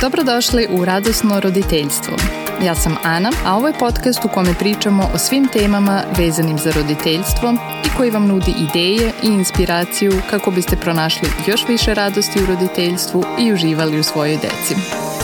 Dobrodošli u Radosno roditeljstvo. Ja sam Ana, a ovo je podcast u kome pričamo o svim temama vezanim za roditeljstvo i koji vam nudi ideje i inspiraciju kako biste pronašli još više radosti u roditeljstvu i uživali u svojoj deci.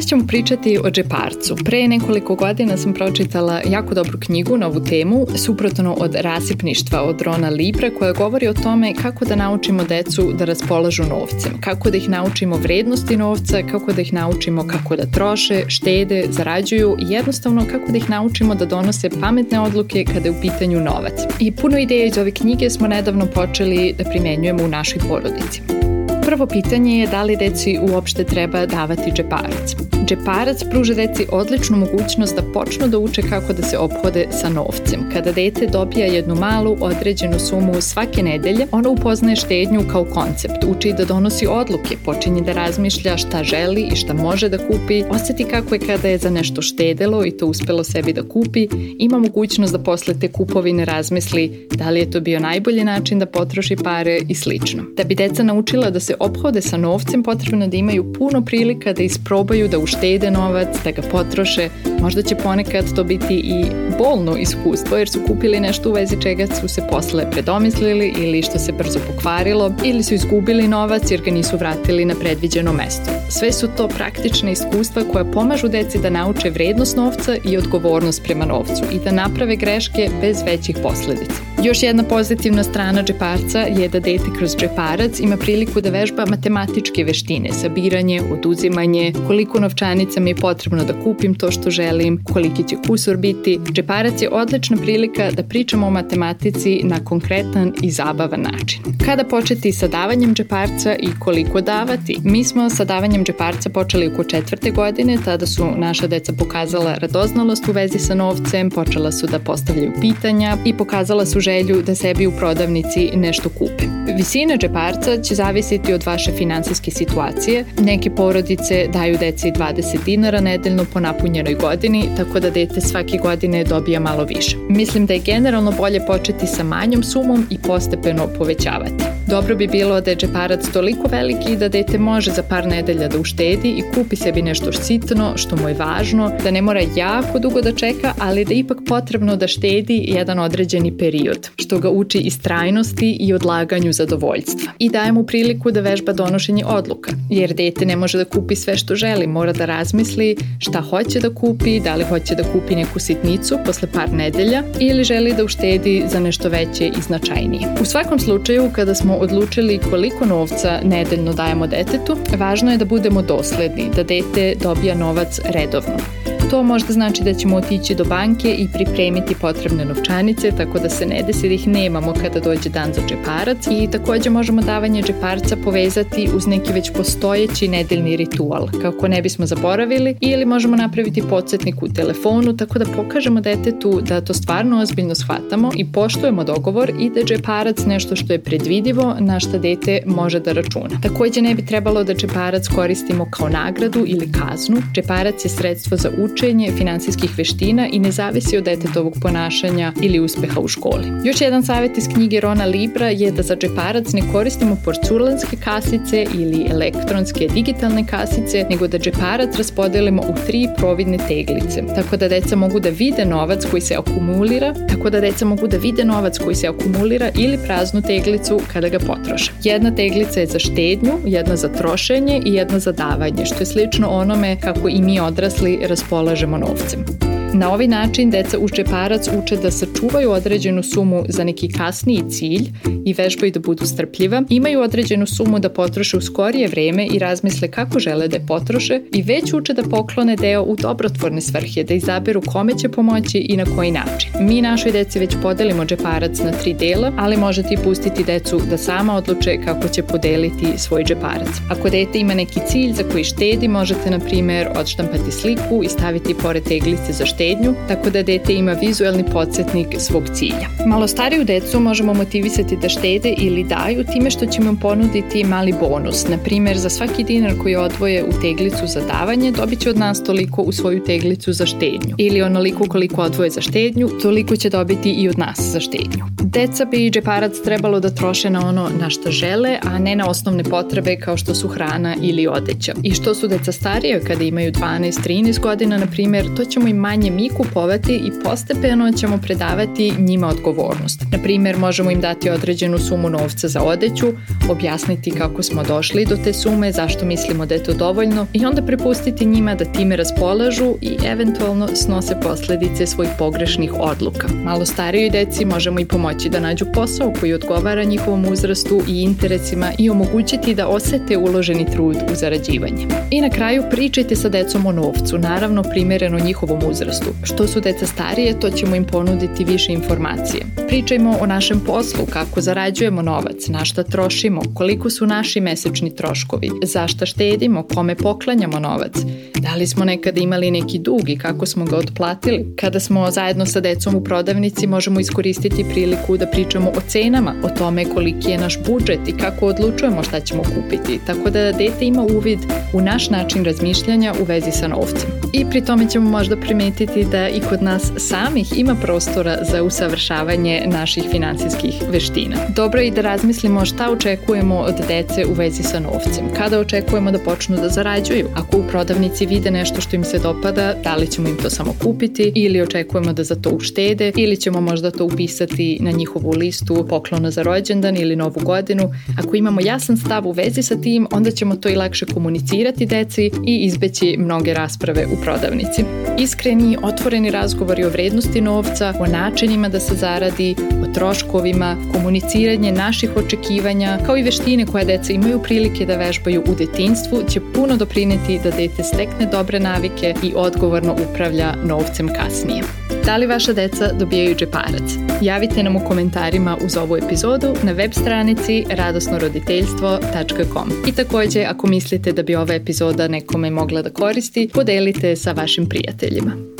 Danas ćemo pričati o džeparcu. Pre nekoliko godina sam pročitala jako dobru knjigu na ovu temu, suprotno od rasipništva od Rona Libra, koja govori o tome kako da naučimo decu da raspolažu novcem, kako da ih naučimo vrednosti novca, kako da ih naučimo kako da troše, štede, zarađuju i jednostavno kako da ih naučimo da donose pametne odluke kada je u pitanju novac. I puno ideja iz ove knjige smo nedavno počeli da primenjujemo u našoj porodici. Prvo pitanje je da li deci uopšte treba davati džeparac. Džeparac pruža deci odličnu mogućnost da počnu da uče kako da se ophode sa novcem. Kada dete dobija jednu malu određenu sumu svake nedelje, ono upoznaje štednju kao koncept, uči da donosi odluke, počinje da razmišlja šta želi i šta može da kupi, osjeti kako je kada je za nešto štedelo i to uspelo sebi da kupi, ima mogućnost da posle te kupovine razmisli da li je to bio najbolji način da potroši pare i slično. Da bi deca naučila da se ophode sa novcem, potrebno da imaju puno prilika da isprobaju da uštede novac, da ga potroše. Možda će ponekad to biti i bolno iskustvo jer su kupili nešto u vezi čega su se posle predomislili ili što se brzo pokvarilo ili su izgubili novac jer ga nisu vratili na predviđeno mesto. Sve su to praktične iskustva koja pomažu deci da nauče vrednost novca i odgovornost prema novcu i da naprave greške bez većih posledica. Još jedna pozitivna strana džeparca je da dete kroz džeparac ima priliku da vežba matematičke veštine, sabiranje, oduzimanje, koliko novčanica mi je potrebno da kupim to što želim, koliki će kusur biti. Džeparac je odlična prilika da pričamo o matematici na konkretan i zabavan način. Kada početi sa davanjem džeparca i koliko davati? Mi smo sa davanjem džeparca počeli oko četvrte godine, tada su naša deca pokazala radoznalost u vezi sa novcem, počela su da postavljaju pitanja i pokazala su želju da sebi u prodavnici nešto kupe. Visina džeparca će zavisiti od vaše finansijske situacije. Neke porodice daju deci 20 dinara nedeljno po napunjenoj godini, tako da dete svake godine dobija malo više. Mislim da je generalno bolje početi sa manjom sumom i postepeno povećavati. Dobro bi bilo da je džeparac toliko veliki da dete može za par nedelja da uštedi i kupi sebi nešto sitno, što mu je važno, da ne mora jako dugo da čeka, ali da ipak potrebno da štedi jedan određeni period, što ga uči istrajnosti i odlaganju zadovoljstva. I daje mu priliku da vežba donošenje odluka, jer dete ne može da kupi sve što želi, mora da razmisli šta hoće da kupi, da li hoće da kupi neku sitnicu posle par nedelja ili želi da uštedi za nešto veće i značajnije. U svakom slučaju, kada smo odlučili koliko novca nedeljno dajemo detetu, važno je da budemo dosledni, da dete dobija novac redovno. To možda znači da ćemo otići do banke i pripremiti potrebne novčanice, tako da se ne desi da ih nemamo kada dođe dan za džeparac i takođe možemo davanje džeparca povezati uz neki već postojeći nedeljni ritual, kako ne bismo zaboravili, ili možemo napraviti podsjetnik u telefonu, tako da pokažemo detetu da to stvarno ozbiljno shvatamo i poštujemo dogovor i da džeparac nešto što je predvidivo na šta dete može da računa. Takođe ne bi trebalo da džeparac koristimo kao nagradu ili kaznu. Džeparac je sredstvo za učenje učenje finansijskih veština i ne zavisi od detetovog ponašanja ili uspeha u školi. Još jedan savjet iz knjige Rona Libra je da za džeparac ne koristimo porculanske kasice ili elektronske digitalne kasice, nego da džeparac raspodelimo u tri providne teglice, tako da deca mogu da vide novac koji se akumulira, tako da deca mogu da vide novac koji se akumulira ili praznu teglicu kada ga potroše. Jedna teglica je za štednju, jedna za trošenje i jedna za davanje, što je slično onome kako i mi odrasli raspolažemo raspolažemo novcem. Na ovaj način deca uz džeparac uče da sačuvaju određenu sumu za neki kasniji cilj i vežbaju da budu strpljiva, imaju određenu sumu da potroše u skorije vreme i razmisle kako žele da je potroše i već uče da poklone deo u dobrotvorne svrhe, da izaberu kome će pomoći i na koji način. Mi našoj deci već podelimo džeparac na tri dela, ali možete i pustiti decu da sama odluče kako će podeliti svoj džeparac. Ako dete ima neki cilj za koji štedi, možete na primer odštampati sliku i staviti pored teglice za štedi štednju, tako da dete ima vizuelni podsjetnik svog cilja. Malo stariju decu možemo motivisati da štede ili daju time što ćemo im ponuditi mali bonus. Na primer, za svaki dinar koji odvoje u teglicu za davanje, dobit će od nas toliko u svoju teglicu za štednju. Ili onoliko koliko odvoje za štednju, toliko će dobiti i od nas za štednju. Deca bi džeparac trebalo da troše na ono na što žele, a ne na osnovne potrebe kao što su hrana ili odeća. I što su deca starije kada imaju 12-13 godina, na primjer, to ćemo im manje mi kupovati i postepeno ćemo predavati njima odgovornost. Na primjer, možemo im dati određenu sumu novca za odeću, objasniti kako smo došli do te sume, zašto mislimo da je to dovoljno i onda prepustiti njima da time raspolažu i eventualno snose posledice svojih pogrešnih odluka. Malo starijoj deci možemo i pomoći da nađu posao koji odgovara njihovom uzrastu i interesima i omogućiti da osete uloženi trud u zarađivanje. I na kraju pričajte sa decom o novcu, naravno primereno njihovom uzrastu. Što su deca starije, to ćemo im ponuditi više informacije. Pričajmo o našem poslu, kako zarađujemo novac, na šta trošimo, koliko su naši mesečni troškovi, za šta štedimo, kome poklanjamo novac, da li smo nekada imali neki dug i kako smo ga otplatili. Kada smo zajedno sa decom u prodavnici možemo iskoristiti priliku da pričamo o cenama, o tome koliki je naš budžet i kako odlučujemo šta ćemo kupiti, tako da dete ima uvid u naš način razmišljanja u vezi sa novcem. I pri tome ćemo možda primetiti da i kod nas samih ima prostora za usavršavanje naših finansijskih veština. Dobro je i da razmislimo šta očekujemo od dece u vezi sa novcem, kada očekujemo da počnu da zarađuju. Ako u prodavnici vide nešto što im se dopada, da li ćemo im to samo kupiti ili očekujemo da za to uštede ili ćemo možda to upisati na njihovu listu poklona za rođendan ili novu godinu. Ako imamo jasan stav u vezi sa tim, onda ćemo to i lakše komunicirati deci i izbeći mnoge rasprave u prodavnici. Iskreni, otvoreni razgovori o vrednosti novca, o načinima da se zaradi, o troškovima, komuniciranje naših očekivanja, kao i veštine koje deca imaju prilike da vežbaju u detinstvu, će puno doprineti da dete stekne dobre navike i odgovorno upravlja novcem kasnije. Da li vaša deca dobijaju džeparac? Javite nam u komentarima uz ovu epizodu na web stranici radosnoroditeljstvo.com I takođe, ako mislite da bi ova epizoda nekome mogla da koristi, podelite sa vašim prijateljima.